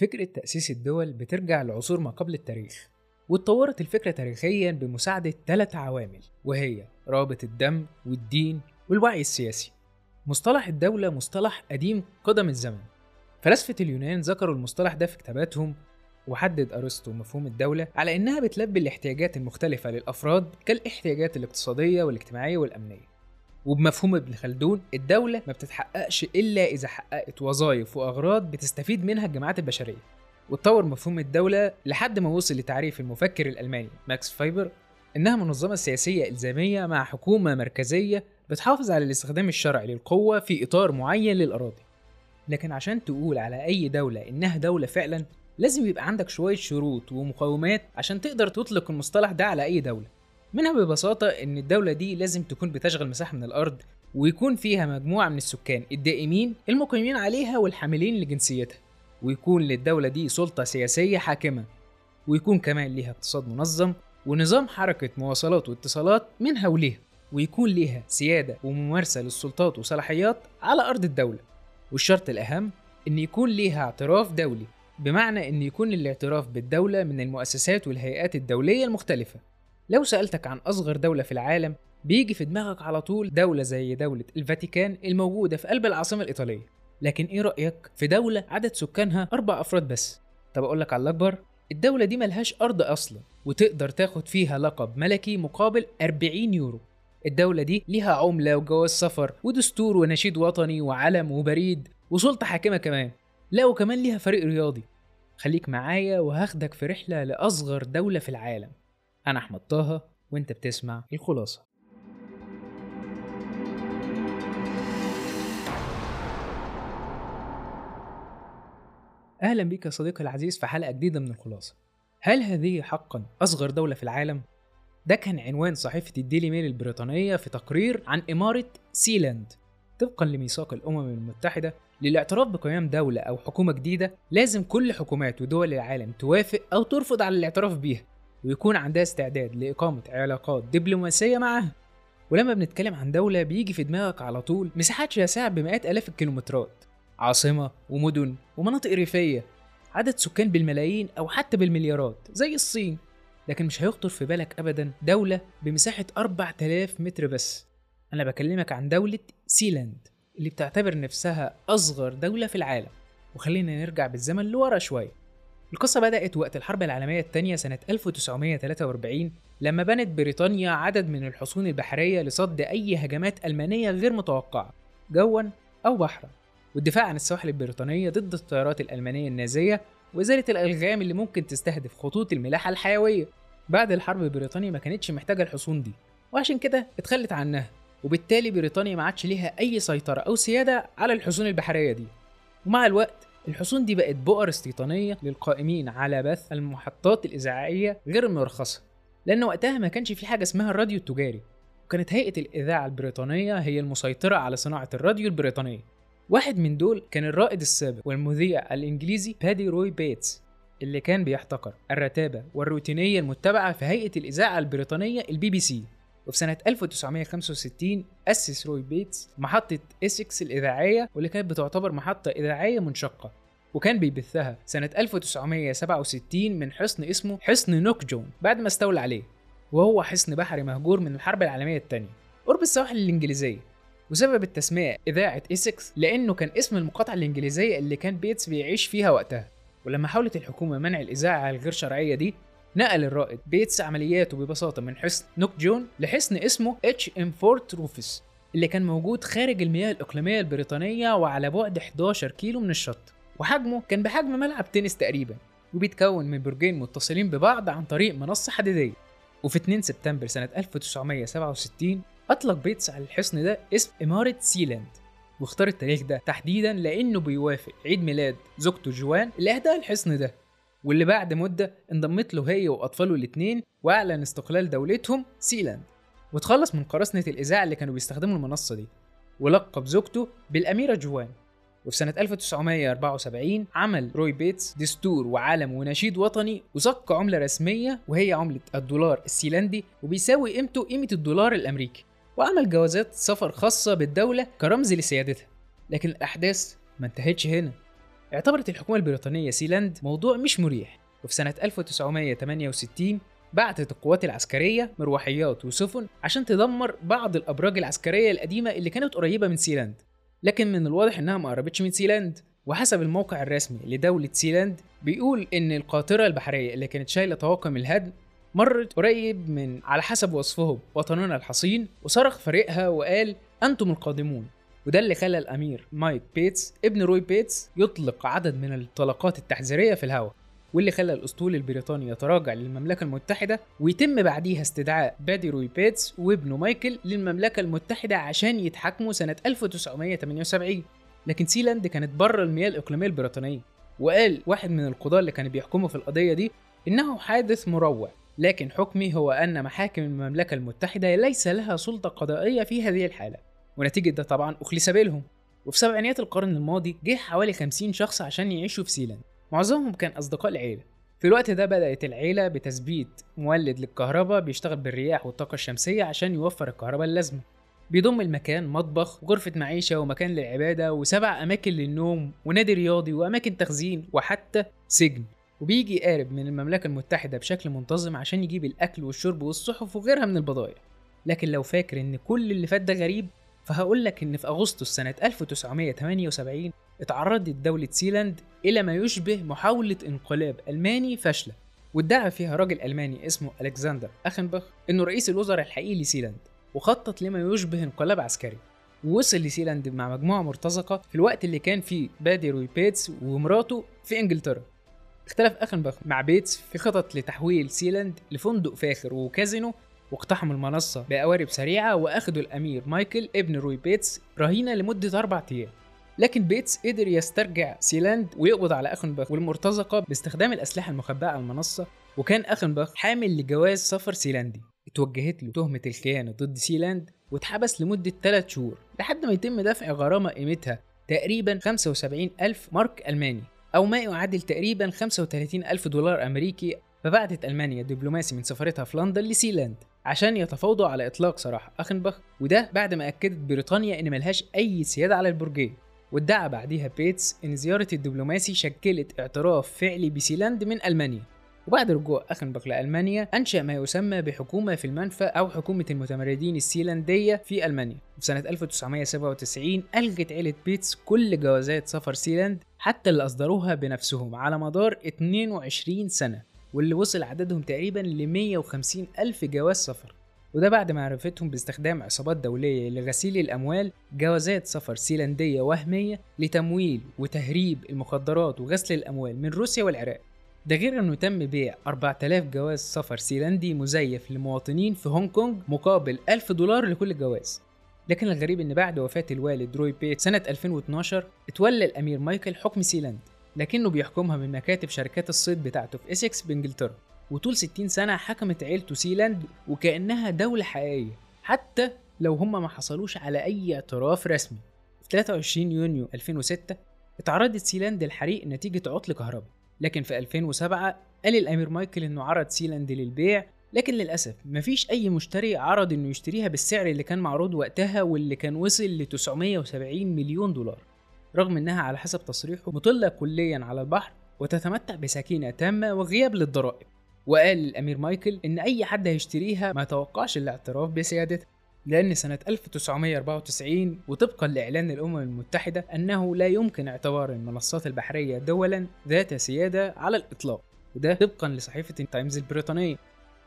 فكرة تأسيس الدول بترجع لعصور ما قبل التاريخ واتطورت الفكرة تاريخيا بمساعدة ثلاث عوامل وهي رابط الدم والدين والوعي السياسي. مصطلح الدولة مصطلح قديم قدم الزمن. فلاسفة اليونان ذكروا المصطلح ده في كتاباتهم وحدد أرسطو مفهوم الدولة على إنها بتلبي الاحتياجات المختلفة للأفراد كالاحتياجات الاقتصادية والاجتماعية والأمنية. وبمفهوم ابن خلدون الدولة ما بتتحققش إلا إذا حققت وظائف وأغراض بتستفيد منها الجماعات البشرية. واتطور مفهوم الدولة لحد ما وصل لتعريف المفكر الألماني ماكس فايبر إنها منظمة سياسية إلزامية مع حكومة مركزية بتحافظ على الاستخدام الشرعي للقوة في إطار معين للأراضي. لكن عشان تقول على أي دولة إنها دولة فعلا لازم يبقى عندك شوية شروط ومقومات عشان تقدر تطلق المصطلح ده على أي دولة. منها ببساطة إن الدولة دي لازم تكون بتشغل مساحة من الأرض ويكون فيها مجموعة من السكان الدائمين المقيمين عليها والحاملين لجنسيتها ويكون للدولة دي سلطة سياسية حاكمة ويكون كمان ليها اقتصاد منظم ونظام حركة مواصلات واتصالات منها وليها ويكون ليها سيادة وممارسة للسلطات وصلاحيات على أرض الدولة. والشرط الأهم إن يكون ليها اعتراف دولي بمعنى إن يكون الاعتراف بالدولة من المؤسسات والهيئات الدولية المختلفة. لو سألتك عن أصغر دولة في العالم بيجي في دماغك على طول دولة زي دولة الفاتيكان الموجودة في قلب العاصمة الإيطالية. لكن إيه رأيك في دولة عدد سكانها أربع أفراد بس؟ طب أقول لك على الأكبر الدولة دي ملهاش أرض أصلا وتقدر تاخد فيها لقب ملكي مقابل 40 يورو. الدولة دي ليها عملة وجواز سفر ودستور ونشيد وطني وعلم وبريد وسلطة حاكمة كمان. لا وكمان ليها فريق رياضي. خليك معايا وهاخدك في رحلة لأصغر دولة في العالم. أنا أحمد طه وأنت بتسمع الخلاصة. أهلا بك يا صديقي العزيز في حلقة جديدة من الخلاصة. هل هذه حقا أصغر دولة في العالم؟ ده كان عنوان صحيفة الديلي ميل البريطانية في تقرير عن إمارة سيلاند. طبقا لميثاق الأمم المتحدة للاعتراف بقيام دولة أو حكومة جديدة لازم كل حكومات ودول العالم توافق أو ترفض على الاعتراف بيها. ويكون عندها استعداد لإقامة علاقات دبلوماسية معاها. ولما بنتكلم عن دولة بيجي في دماغك على طول مساحات شاسعة بمئات آلاف الكيلومترات. عاصمة ومدن ومناطق ريفية عدد سكان بالملايين أو حتى بالمليارات زي الصين. لكن مش هيخطر في بالك أبدا دولة بمساحة 4000 متر بس. أنا بكلمك عن دولة سيلاند اللي بتعتبر نفسها أصغر دولة في العالم. وخلينا نرجع بالزمن لورا شوية. القصة بدأت وقت الحرب العالمية الثانية سنة 1943 لما بنت بريطانيا عدد من الحصون البحرية لصد أي هجمات ألمانية غير متوقعة جوا أو بحرا. والدفاع عن السواحل البريطانية ضد الطيارات الألمانية النازية وإزالة الألغام اللي ممكن تستهدف خطوط الملاحة الحيوية. بعد الحرب بريطانيا ما كانتش محتاجة الحصون دي وعشان كده اتخلت عنها وبالتالي بريطانيا ما عادش ليها أي سيطرة أو سيادة على الحصون البحرية دي. ومع الوقت الحصون دي بقت بؤر استيطانية للقائمين على بث المحطات الإذاعية غير المرخصة لأن وقتها ما كانش في حاجة اسمها الراديو التجاري وكانت هيئة الإذاعة البريطانية هي المسيطرة على صناعة الراديو البريطانية. واحد من دول كان الرائد السابق والمذيع الإنجليزي بادي روي بيتس اللي كان بيحتقر الرتابة والروتينية المتبعة في هيئة الإذاعة البريطانية البي بي سي. وفي سنة 1965 أسس روي بيتس محطة إسكس الإذاعية واللي كانت بتعتبر محطة إذاعية منشقة وكان بيبثها سنة 1967 من حصن اسمه حصن نوك جون بعد ما استولى عليه وهو حصن بحري مهجور من الحرب العالمية الثانية قرب السواحل الإنجليزية وسبب التسمية إذاعة إسكس لأنه كان اسم المقاطعة الإنجليزية اللي كان بيتس بيعيش فيها وقتها. ولما حاولت الحكومة منع الإذاعة الغير شرعية دي نقل الرائد بيتس عملياته ببساطة من حصن نوك جون لحصن اسمه HM Fort Roughs اللي كان موجود خارج المياه الإقليمية البريطانية وعلى بعد 11 كيلو من الشط. وحجمه كان بحجم ملعب تنس تقريبا وبيتكون من برجين متصلين ببعض عن طريق منصة حديدية. وفي 2 سبتمبر سنة 1967 أطلق بيتس على الحصن ده اسم إمارة سيلاند واختار التاريخ ده تحديدا لأنه بيوافق عيد ميلاد زوجته جوان اللي أهداها الحصن ده. واللي بعد مدة انضمت له هي وأطفاله الاتنين وأعلن استقلال دولتهم سيلاند. وتخلص من قراصنة الإذاعة اللي كانوا بيستخدموا المنصة دي ولقب زوجته بالأميرة جوان. وفي سنة 1974 عمل روي بيتس دستور وعلم ونشيد وطني وصك عملة رسمية وهي عملة الدولار السيلندي وبيساوي قيمته قيمة الدولار الأمريكي. وعمل جوازات سفر خاصة بالدولة كرمز لسيادتها. لكن الأحداث ما انتهتش هنا. اعتبرت الحكومة البريطانية سيلاند موضوع مش مريح. وفي سنة 1968 بعتت القوات العسكرية مروحيات وسفن عشان تدمر بعض الأبراج العسكرية القديمة اللي كانت قريبة من سيلاند. لكن من الواضح إنها ما قربتش من سيلاند. وحسب الموقع الرسمي لدولة سيلاند بيقول إن القاطرة البحرية اللي كانت شايلة طواقم الهدم مرت قريب من على حسب وصفهم وطننا الحصين وصرخ فريقها وقال أنتم القادمون. وده اللي خلى الأمير مايك بيتس ابن روي بيتس يطلق عدد من الطلقات التحذيرية في الهواء واللي خلى الأسطول البريطاني يتراجع للمملكة المتحدة ويتم بعديها استدعاء بادي روي بيتس وابنه مايكل للمملكة المتحدة عشان يتحاكموا سنة 1978 لكن سيلاند كانت بره المياه الإقليمية البريطانية وقال واحد من القضاة اللي كانوا بيحكموا في القضية دي إنه حادث مروع لكن حكمي هو أن محاكم المملكة المتحدة ليس لها سلطة قضائية في هذه الحالة. ونتيجة ده طبعا أخلي سبيلهم وفي سبعينيات القرن الماضي جه حوالي 50 شخص عشان يعيشوا في سيلاند معظمهم كان أصدقاء العيلة. في الوقت ده بدأت العيلة بتثبيت. مولد للكهرباء بيشتغل بالرياح والطاقة الشمسية عشان يوفر الكهرباء اللازمة. بيضم المكان مطبخ وغرفة معيشة ومكان للعبادة وسبع أماكن للنوم ونادي رياضي وأماكن تخزين وحتى سجن. وبيجي قارب من المملكة المتحدة بشكل منتظم عشان يجيب الأكل والشرب والصحف وغيرها من البضائع. لكن لو فاكر إن كل اللي فات ده غريب فهقول لك إن في أغسطس سنة 1978 اتعرضت دولة سيلاند إلى ما يشبه محاولة انقلاب ألماني فاشلة وادعى فيها راجل ألماني اسمه ألكسندر أخنبخ إنه رئيس الوزراء الحقيقي لسيلاند وخطط لما يشبه انقلاب عسكري ووصل لسيلاند مع مجموعة مرتزقة في الوقت اللي كان فيه بادي روي بيتس ومراته في إنجلترا. اختلف أخنبخ مع بيتس في خطط لتحويل سيلاند لفندق فاخر وكازينو واقتحموا المنصة بقوارب سريعة وأخدوا الأمير مايكل ابن روي بيتس رهينة لمدة أربع أيام. لكن بيتس قدر يسترجع سيلاند ويقبض على أخنبخ والمرتزقة باستخدام الأسلحة المخبأة على المنصة وكان أخنبخ حامل لجواز سفر سيلاندي. اتوجهت له تهمة الخيانة ضد سيلاند واتحبس لمدة 3 شهور لحد ما يتم دفع غرامة قيمتها تقريبا 75 ألف مارك ألماني أو ما يعادل تقريبا 35 ألف دولار أمريكي فبعتت ألمانيا دبلوماسي من سفارتها في لندن لسيلاند. عشان يتفاوضوا على إطلاق سراح أخنبخ وده بعد ما أكدت بريطانيا إن ملهاش أي سيادة على البرجين وادعى بعديها بيتس إن زيارة الدبلوماسي شكلت اعتراف فعلي بسيلاند من ألمانيا. وبعد رجوع أخنبخ لألمانيا أنشأ ما يسمى بحكومة في المنفى أو حكومة المتمردين السيلاندية في ألمانيا. في سنة 1997 ألغت عيلة بيتس كل جوازات سفر سيلاند حتى اللي أصدروها بنفسهم على مدار 22 سنة. واللي وصل عددهم تقريبا ل 150 ألف جواز سفر. وده بعد معرفتهم باستخدام عصابات دولية لغسيل الأموال جوازات سفر سيلاندية وهمية لتمويل وتهريب المخدرات وغسل الأموال من روسيا والعراق. ده غير إنه تم بيع 4000 جواز سفر سيلاندي مزيف لمواطنين في هونج كونج مقابل 1000 دولار لكل جواز. لكن الغريب إن بعد وفاة الوالد روي بيتس سنة 2012 اتولى الأمير مايكل حكم سيلاند لكنه بيحكمها من مكاتب شركات الصيد بتاعته في اسكس بإنجلترا وطول 60 سنة حكمت عيلته سيلاند وكأنها دولة حقيقية حتى لو هم ما حصلوش على أي اعتراف رسمي. في 23 يونيو 2006 اتعرضت سيلاند للحريق نتيجة عطل كهرباء لكن في 2007 قال الأمير مايكل إنه عرض سيلاند للبيع لكن للأسف مفيش أي مشتري عرض إنه يشتريها بالسعر اللي كان معروض وقتها واللي كان وصل ل 970 مليون دولار. رغم إنها على حسب تصريحه مطلة كليا على البحر وتتمتع بسكينة تامة وغياب للضرائب. وقال الأمير مايكل إن أي حد هيشتريها ما توقعش الاعتراف بسيادتها لأن سنة 1994 وطبقا لإعلان الأمم المتحدة أنه لا يمكن اعتبار المنصات البحرية دولا ذات سيادة على الإطلاق وده طبقا لصحيفة التايمز البريطانية.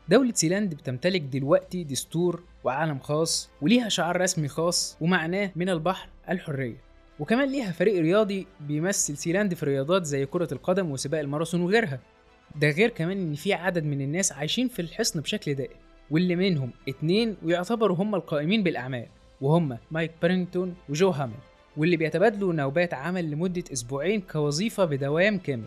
دولة سيلاند بتمتلك دلوقتي دستور وعلم خاص وليها شعار رسمي خاص ومعناه من البحر الحرية. وكمان ليها فريق رياضي بيمثل سيلاند في رياضات زي كرة القدم وسباق الماراثون وغيرها. ده غير كمان إن في عدد من الناس عايشين في الحصن بشكل دائم واللي منهم اتنين ويعتبروا هم القائمين بالأعمال وهم مايك بارينغتون وجو هامل واللي بيتبادلوا نوبات عمل لمدة أسبوعين كوظيفة بدوام كامل.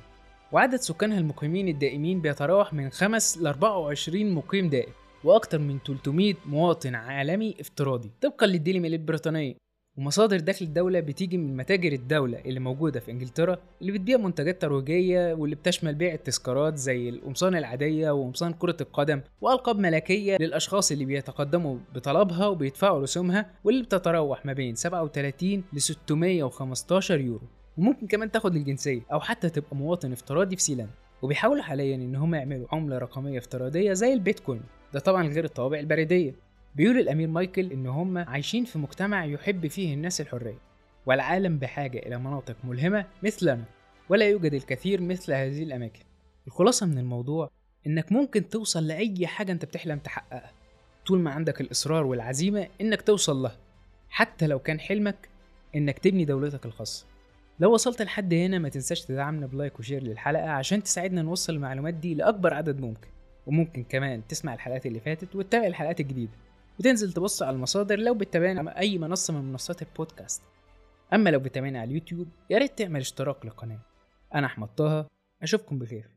وعدد سكانها المقيمين الدائمين بيتراوح من 5 ل 24 مقيم دائم وأكثر من 300 مواطن عالمي افتراضي. طبقا للديلي ميل البريطانية. ومصادر دخل الدولة بتيجي من متاجر الدولة اللي موجودة في إنجلترا اللي بتبيع منتجات ترويجية واللي بتشمل بيع التذكارات زي القمصان العادية وقمصان كرة القدم وألقاب ملكية للأشخاص اللي بيتقدموا بطلبها وبيدفعوا رسومها واللي بتتراوح ما بين 37 ل 615 يورو. وممكن كمان تاخد الجنسية أو حتى تبقى مواطن افتراضي في سيلاند وبيحاولوا حاليا إن هم يعملوا عملة رقمية افتراضية زي البيتكوين. ده طبعا غير الطوابع البريدية. بيقول الأمير مايكل إن هم عايشين في مجتمع يحب فيه الناس الحرية والعالم بحاجة إلى مناطق ملهمة مثلنا ولا يوجد الكثير مثل هذه الأماكن. الخلاصة من الموضوع إنك ممكن توصل لأي حاجة أنت بتحلم تحققها. طول ما عندك الإصرار والعزيمة إنك توصل لها حتى لو كان حلمك إنك تبني دولتك الخاصة. لو وصلت لحد هنا ما تنساش تدعمنا ب like و share للحلقة عشان تساعدنا نوصل المعلومات دي لأكبر عدد ممكن. وممكن كمان تسمع الحلقات اللي فاتت وتتابع الحلقات الجديدة. وتنزل تبص على المصادر لو بتتابعنا على أي منصة من منصات البودكاست. أما لو بتتابعنا على اليوتيوب يا ريت تعمل اشتراك للقناة. أنا أحمد طه أشوفكم بخير.